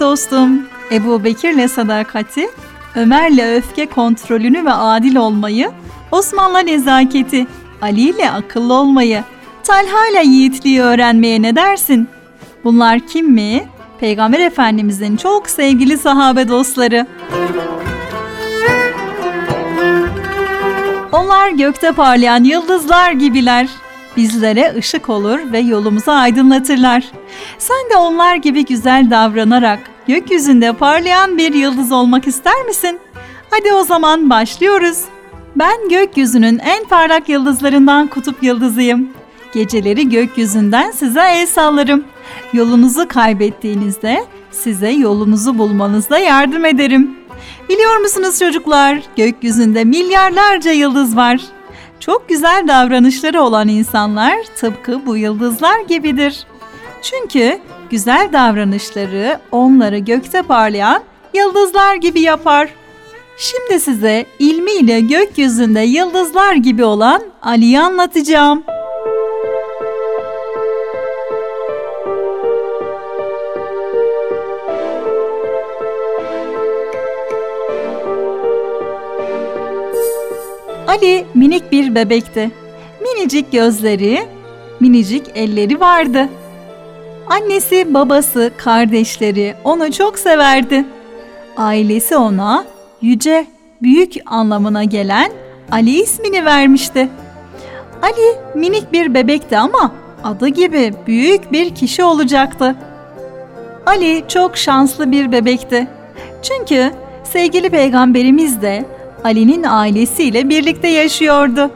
dostum. Ebu Bekir'le sadakati, Ömer'le öfke kontrolünü ve adil olmayı, Osman'la nezaketi, Ali ile akıllı olmayı, Talha ile yiğitliği öğrenmeye ne dersin? Bunlar kim mi? Peygamber Efendimizin çok sevgili sahabe dostları. Onlar gökte parlayan yıldızlar gibiler. Bizlere ışık olur ve yolumuzu aydınlatırlar. Sen de onlar gibi güzel davranarak gökyüzünde parlayan bir yıldız olmak ister misin? Hadi o zaman başlıyoruz. Ben gökyüzünün en parlak yıldızlarından kutup yıldızıyım. Geceleri gökyüzünden size el sallarım. Yolunuzu kaybettiğinizde size yolunuzu bulmanızda yardım ederim. Biliyor musunuz çocuklar? Gökyüzünde milyarlarca yıldız var. Çok güzel davranışları olan insanlar tıpkı bu yıldızlar gibidir. Çünkü güzel davranışları onları gökte parlayan yıldızlar gibi yapar. Şimdi size ilmiyle gökyüzünde yıldızlar gibi olan Ali'yi anlatacağım. Ali minik bir bebekti. Minicik gözleri, minicik elleri vardı. Annesi, babası, kardeşleri onu çok severdi. Ailesi ona yüce, büyük anlamına gelen Ali ismini vermişti. Ali minik bir bebekti ama adı gibi büyük bir kişi olacaktı. Ali çok şanslı bir bebekti. Çünkü sevgili peygamberimiz de Ali'nin ailesiyle birlikte yaşıyordu.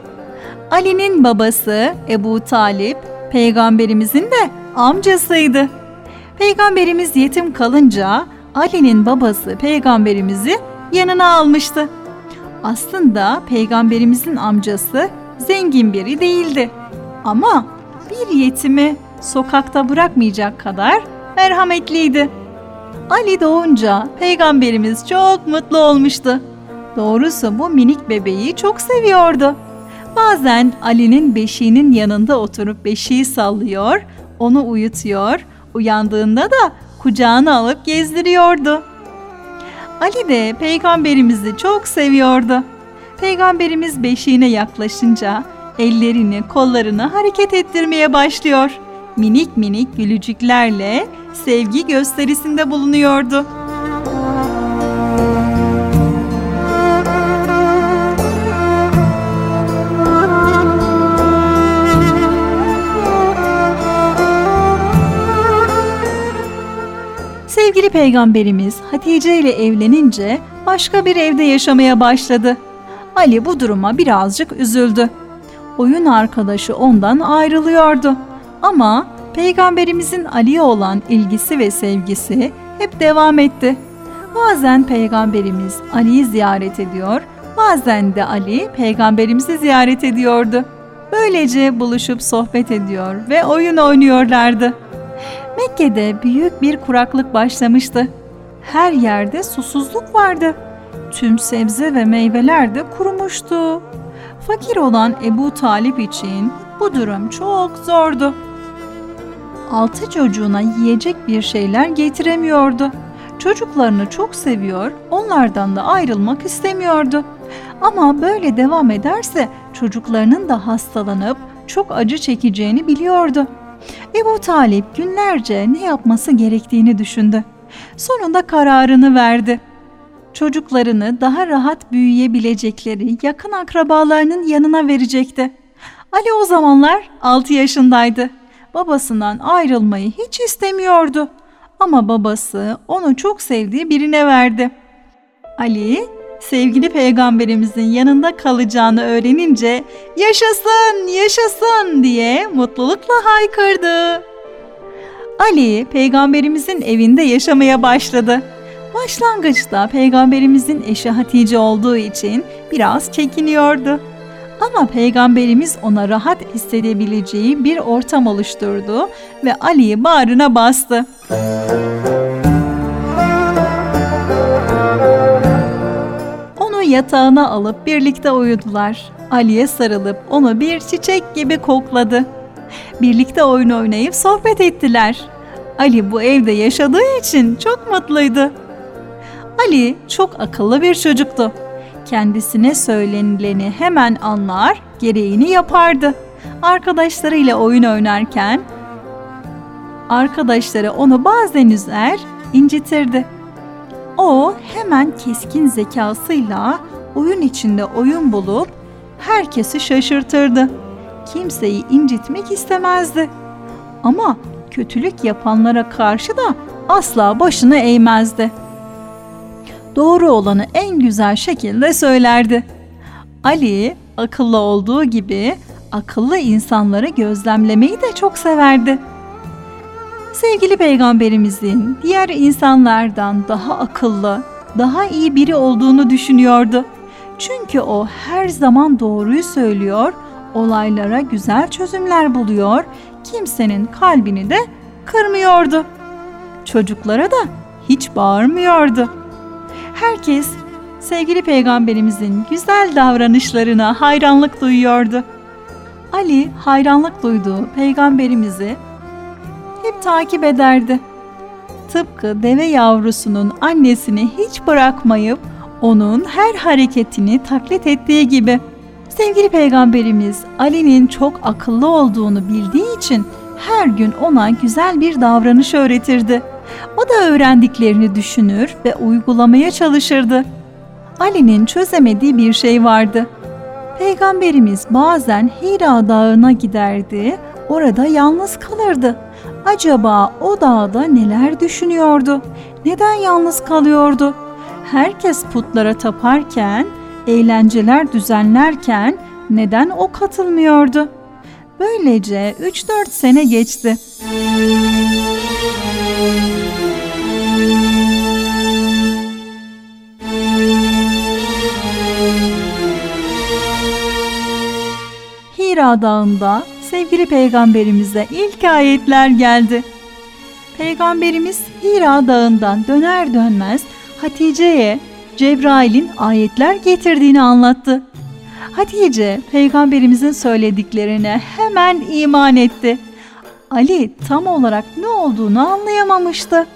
Ali'nin babası Ebu Talip peygamberimizin de amcasıydı. Peygamberimiz yetim kalınca Ali'nin babası peygamberimizi yanına almıştı. Aslında peygamberimizin amcası zengin biri değildi. Ama bir yetimi sokakta bırakmayacak kadar merhametliydi. Ali doğunca peygamberimiz çok mutlu olmuştu. Doğrusu bu minik bebeği çok seviyordu. Bazen Ali'nin beşiğinin yanında oturup beşiği sallıyor, onu uyutuyor, uyandığında da kucağına alıp gezdiriyordu. Ali de peygamberimizi çok seviyordu. Peygamberimiz beşiğine yaklaşınca ellerini, kollarını hareket ettirmeye başlıyor. Minik minik gülücüklerle sevgi gösterisinde bulunuyordu. Sevgili peygamberimiz Hatice ile evlenince başka bir evde yaşamaya başladı. Ali bu duruma birazcık üzüldü. Oyun arkadaşı ondan ayrılıyordu. Ama peygamberimizin Ali'ye olan ilgisi ve sevgisi hep devam etti. Bazen peygamberimiz Ali'yi ziyaret ediyor, bazen de Ali peygamberimizi ziyaret ediyordu. Böylece buluşup sohbet ediyor ve oyun oynuyorlardı. Mekke'de büyük bir kuraklık başlamıştı. Her yerde susuzluk vardı. Tüm sebze ve meyveler de kurumuştu. Fakir olan Ebu Talip için bu durum çok zordu. Altı çocuğuna yiyecek bir şeyler getiremiyordu. Çocuklarını çok seviyor, onlardan da ayrılmak istemiyordu. Ama böyle devam ederse çocuklarının da hastalanıp çok acı çekeceğini biliyordu. Ebu Talip günlerce ne yapması gerektiğini düşündü. Sonunda kararını verdi. Çocuklarını daha rahat büyüyebilecekleri yakın akrabalarının yanına verecekti. Ali o zamanlar 6 yaşındaydı. Babasından ayrılmayı hiç istemiyordu. Ama babası onu çok sevdiği birine verdi. Ali sevgili peygamberimizin yanında kalacağını öğrenince yaşasın yaşasın diye mutlulukla haykırdı. Ali peygamberimizin evinde yaşamaya başladı. Başlangıçta peygamberimizin eşi Hatice olduğu için biraz çekiniyordu. Ama peygamberimiz ona rahat hissedebileceği bir ortam oluşturdu ve Ali'yi bağrına bastı. Yatağına alıp birlikte uyudular. Ali'ye sarılıp onu bir çiçek gibi kokladı. Birlikte oyun oynayıp sohbet ettiler. Ali bu evde yaşadığı için çok mutluydu. Ali çok akıllı bir çocuktu. Kendisine söylenileni hemen anlar, gereğini yapardı. Arkadaşlarıyla oyun oynarken arkadaşları onu bazen üzer, incitirdi. O hemen keskin zekasıyla oyun içinde oyun bulup herkesi şaşırtırdı. Kimseyi incitmek istemezdi. Ama kötülük yapanlara karşı da asla başını eğmezdi. Doğru olanı en güzel şekilde söylerdi. Ali akıllı olduğu gibi akıllı insanları gözlemlemeyi de çok severdi. Sevgili peygamberimizin diğer insanlardan daha akıllı, daha iyi biri olduğunu düşünüyordu. Çünkü o her zaman doğruyu söylüyor, olaylara güzel çözümler buluyor, kimsenin kalbini de kırmıyordu. Çocuklara da hiç bağırmıyordu. Herkes sevgili peygamberimizin güzel davranışlarına hayranlık duyuyordu. Ali hayranlık duyduğu peygamberimizi hep takip ederdi. Tıpkı deve yavrusunun annesini hiç bırakmayıp onun her hareketini taklit ettiği gibi. Sevgili peygamberimiz Ali'nin çok akıllı olduğunu bildiği için her gün ona güzel bir davranış öğretirdi. O da öğrendiklerini düşünür ve uygulamaya çalışırdı. Ali'nin çözemediği bir şey vardı. Peygamberimiz bazen Hira Dağı'na giderdi, orada yalnız kalırdı. Acaba o dağda neler düşünüyordu? Neden yalnız kalıyordu? Herkes putlara taparken, eğlenceler düzenlerken neden o katılmıyordu? Böylece 3-4 sene geçti. Hira Dağı'nda sevgili peygamberimize ilk ayetler geldi. Peygamberimiz Hira Dağı'ndan döner dönmez Hatice'ye Cebrail'in ayetler getirdiğini anlattı. Hatice peygamberimizin söylediklerine hemen iman etti. Ali tam olarak ne olduğunu anlayamamıştı.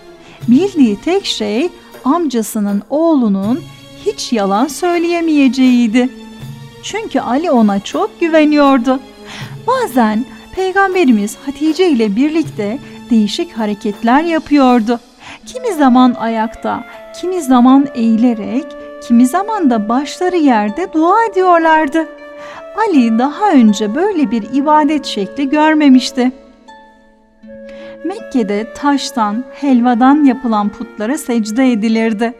Bildiği tek şey amcasının oğlunun hiç yalan söyleyemeyeceğiydi. Çünkü Ali ona çok güveniyordu. Bazen Peygamberimiz Hatice ile birlikte değişik hareketler yapıyordu. Kimi zaman ayakta, kimi zaman eğilerek, kimi zaman da başları yerde dua ediyorlardı. Ali daha önce böyle bir ibadet şekli görmemişti. Mekke'de taştan, helvadan yapılan putlara secde edilirdi.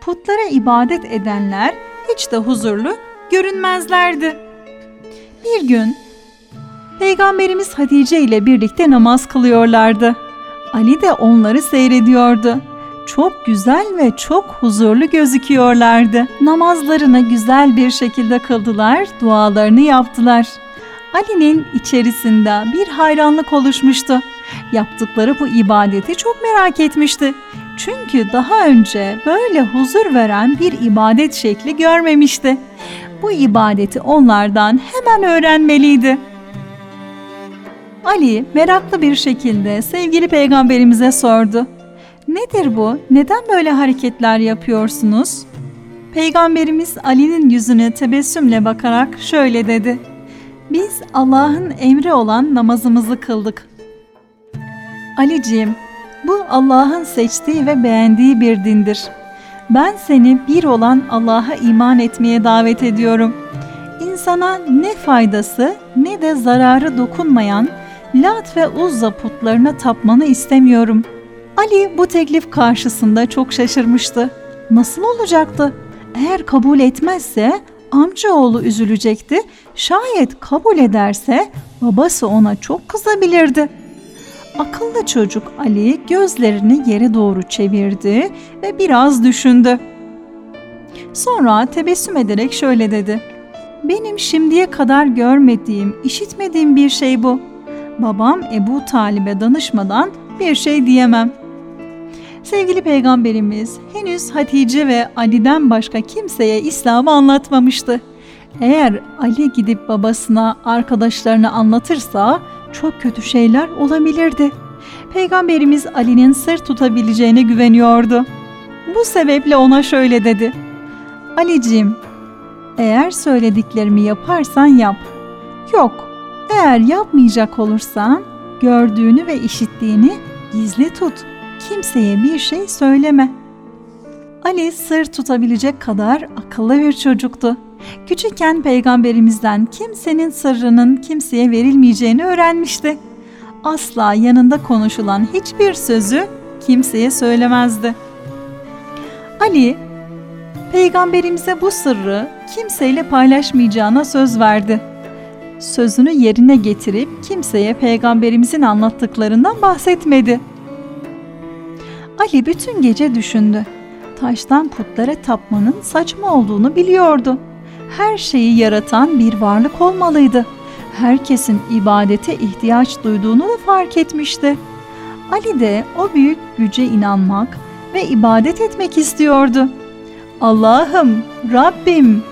Putlara ibadet edenler hiç de huzurlu görünmezlerdi. Bir gün Peygamberimiz Hatice ile birlikte namaz kılıyorlardı. Ali de onları seyrediyordu. Çok güzel ve çok huzurlu gözüküyorlardı. Namazlarını güzel bir şekilde kıldılar, dualarını yaptılar. Ali'nin içerisinde bir hayranlık oluşmuştu. Yaptıkları bu ibadeti çok merak etmişti. Çünkü daha önce böyle huzur veren bir ibadet şekli görmemişti. Bu ibadeti onlardan hemen öğrenmeliydi. Ali meraklı bir şekilde sevgili peygamberimize sordu. Nedir bu? Neden böyle hareketler yapıyorsunuz? Peygamberimiz Ali'nin yüzüne tebessümle bakarak şöyle dedi. Biz Allah'ın emri olan namazımızı kıldık. Aliciğim, bu Allah'ın seçtiği ve beğendiği bir dindir. Ben seni bir olan Allah'a iman etmeye davet ediyorum. İnsana ne faydası ne de zararı dokunmayan Lat ve Uzza putlarına tapmanı istemiyorum. Ali bu teklif karşısında çok şaşırmıştı. Nasıl olacaktı? Eğer kabul etmezse amcaoğlu üzülecekti. Şayet kabul ederse babası ona çok kızabilirdi. Akıllı çocuk Ali gözlerini yere doğru çevirdi ve biraz düşündü. Sonra tebessüm ederek şöyle dedi. Benim şimdiye kadar görmediğim, işitmediğim bir şey bu. Babam Ebu Talib'e danışmadan bir şey diyemem. Sevgili peygamberimiz henüz Hatice ve Ali'den başka kimseye İslam'ı anlatmamıştı. Eğer Ali gidip babasına, arkadaşlarına anlatırsa çok kötü şeyler olabilirdi. Peygamberimiz Ali'nin sır tutabileceğine güveniyordu. Bu sebeple ona şöyle dedi. Alicim, eğer söylediklerimi yaparsan yap. Yok, eğer yapmayacak olursan gördüğünü ve işittiğini gizli tut. Kimseye bir şey söyleme. Ali sır tutabilecek kadar akıllı bir çocuktu. Küçükken peygamberimizden kimsenin sırrının kimseye verilmeyeceğini öğrenmişti. Asla yanında konuşulan hiçbir sözü kimseye söylemezdi. Ali, peygamberimize bu sırrı kimseyle paylaşmayacağına söz verdi. Sözünü yerine getirip kimseye peygamberimizin anlattıklarından bahsetmedi. Ali bütün gece düşündü. Taştan putlara tapmanın saçma olduğunu biliyordu. Her şeyi yaratan bir varlık olmalıydı. Herkesin ibadete ihtiyaç duyduğunu da fark etmişti. Ali de o büyük güce inanmak ve ibadet etmek istiyordu. Allah'ım, Rabbim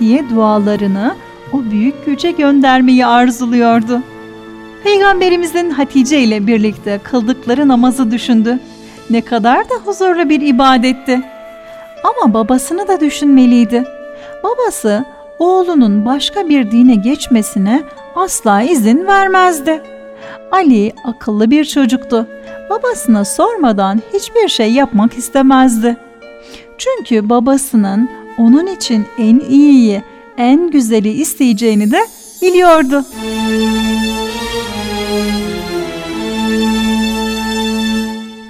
diye dualarını o büyük güce göndermeyi arzuluyordu. Peygamberimizin Hatice ile birlikte kıldıkları namazı düşündü. Ne kadar da huzurlu bir ibadetti. Ama babasını da düşünmeliydi. Babası oğlunun başka bir dine geçmesine asla izin vermezdi. Ali akıllı bir çocuktu. Babasına sormadan hiçbir şey yapmak istemezdi. Çünkü babasının onun için en iyiyi, en güzeli isteyeceğini de biliyordu.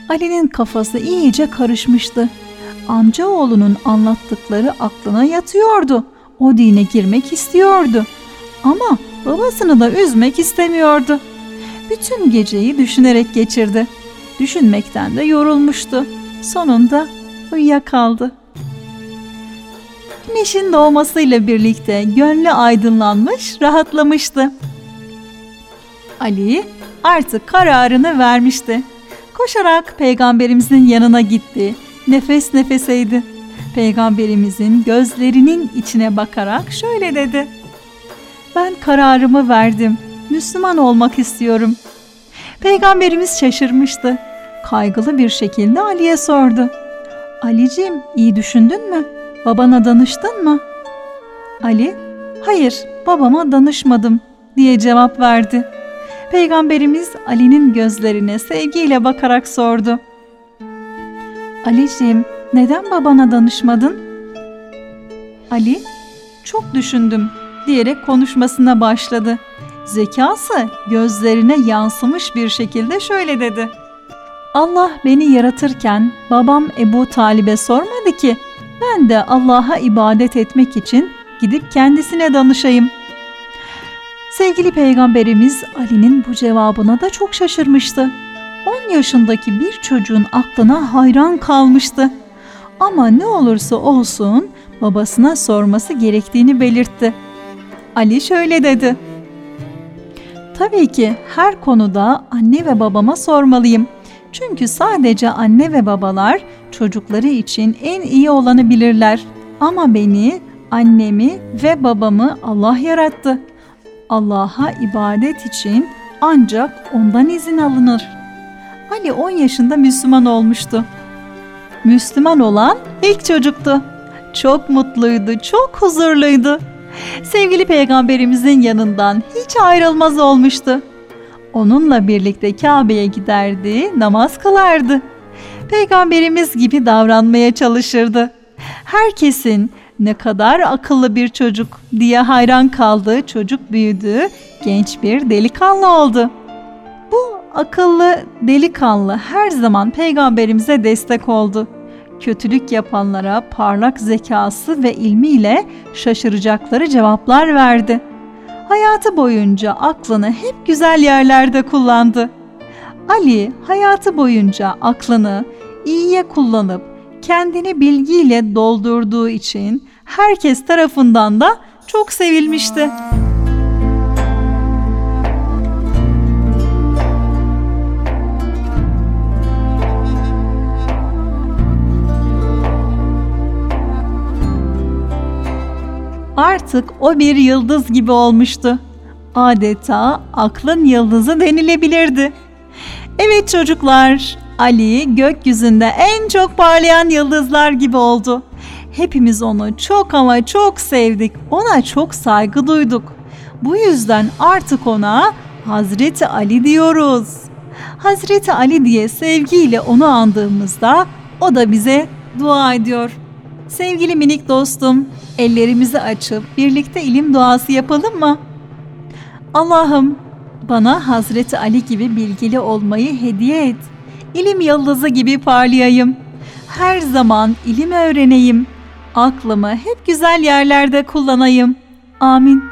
Ali'nin kafası iyice karışmıştı. Amcaoğlunun anlattıkları aklına yatıyordu. O dine girmek istiyordu. Ama babasını da üzmek istemiyordu. Bütün geceyi düşünerek geçirdi. Düşünmekten de yorulmuştu. Sonunda uyuyakaldı. Güneşin doğmasıyla birlikte gönlü aydınlanmış, rahatlamıştı. Ali artık kararını vermişti. Koşarak peygamberimizin yanına gitti. Nefes nefeseydi. Peygamberimizin gözlerinin içine bakarak şöyle dedi. Ben kararımı verdim. Müslüman olmak istiyorum. Peygamberimiz şaşırmıştı. Kaygılı bir şekilde Ali'ye sordu. Alicim iyi düşündün mü? Babana danıştın mı? Ali, hayır babama danışmadım diye cevap verdi. Peygamberimiz Ali'nin gözlerine sevgiyle bakarak sordu. Ali'ciğim neden babana danışmadın? Ali, çok düşündüm diyerek konuşmasına başladı. Zekası gözlerine yansımış bir şekilde şöyle dedi. Allah beni yaratırken babam Ebu Talib'e sormadı ki ben de Allah'a ibadet etmek için gidip kendisine danışayım. Sevgili peygamberimiz Ali'nin bu cevabına da çok şaşırmıştı. 10 yaşındaki bir çocuğun aklına hayran kalmıştı. Ama ne olursa olsun babasına sorması gerektiğini belirtti. Ali şöyle dedi. Tabii ki her konuda anne ve babama sormalıyım. Çünkü sadece anne ve babalar çocukları için en iyi olanı bilirler. Ama beni, annemi ve babamı Allah yarattı. Allah'a ibadet için ancak ondan izin alınır. Ali 10 yaşında Müslüman olmuştu. Müslüman olan ilk çocuktu. Çok mutluydu, çok huzurluydu. Sevgili peygamberimizin yanından hiç ayrılmaz olmuştu. Onunla birlikte Kabe'ye giderdi, namaz kılardı. Peygamberimiz gibi davranmaya çalışırdı. Herkesin ne kadar akıllı bir çocuk diye hayran kaldığı çocuk büyüdü, genç bir delikanlı oldu. Bu akıllı delikanlı her zaman peygamberimize destek oldu. Kötülük yapanlara parlak zekası ve ilmiyle şaşıracakları cevaplar verdi. Hayatı boyunca aklını hep güzel yerlerde kullandı. Ali hayatı boyunca aklını iyiye kullanıp kendini bilgiyle doldurduğu için herkes tarafından da çok sevilmişti. Artık o bir yıldız gibi olmuştu. Adeta aklın yıldızı denilebilirdi. Evet çocuklar, Ali gökyüzünde en çok parlayan yıldızlar gibi oldu. Hepimiz onu çok ama çok sevdik. Ona çok saygı duyduk. Bu yüzden artık ona Hazreti Ali diyoruz. Hazreti Ali diye sevgiyle onu andığımızda o da bize dua ediyor. Sevgili minik dostum, ellerimizi açıp birlikte ilim duası yapalım mı? Allah'ım bana Hazreti Ali gibi bilgili olmayı hediye et. İlim yıldızı gibi parlayayım. Her zaman ilim öğreneyim. Aklımı hep güzel yerlerde kullanayım. Amin.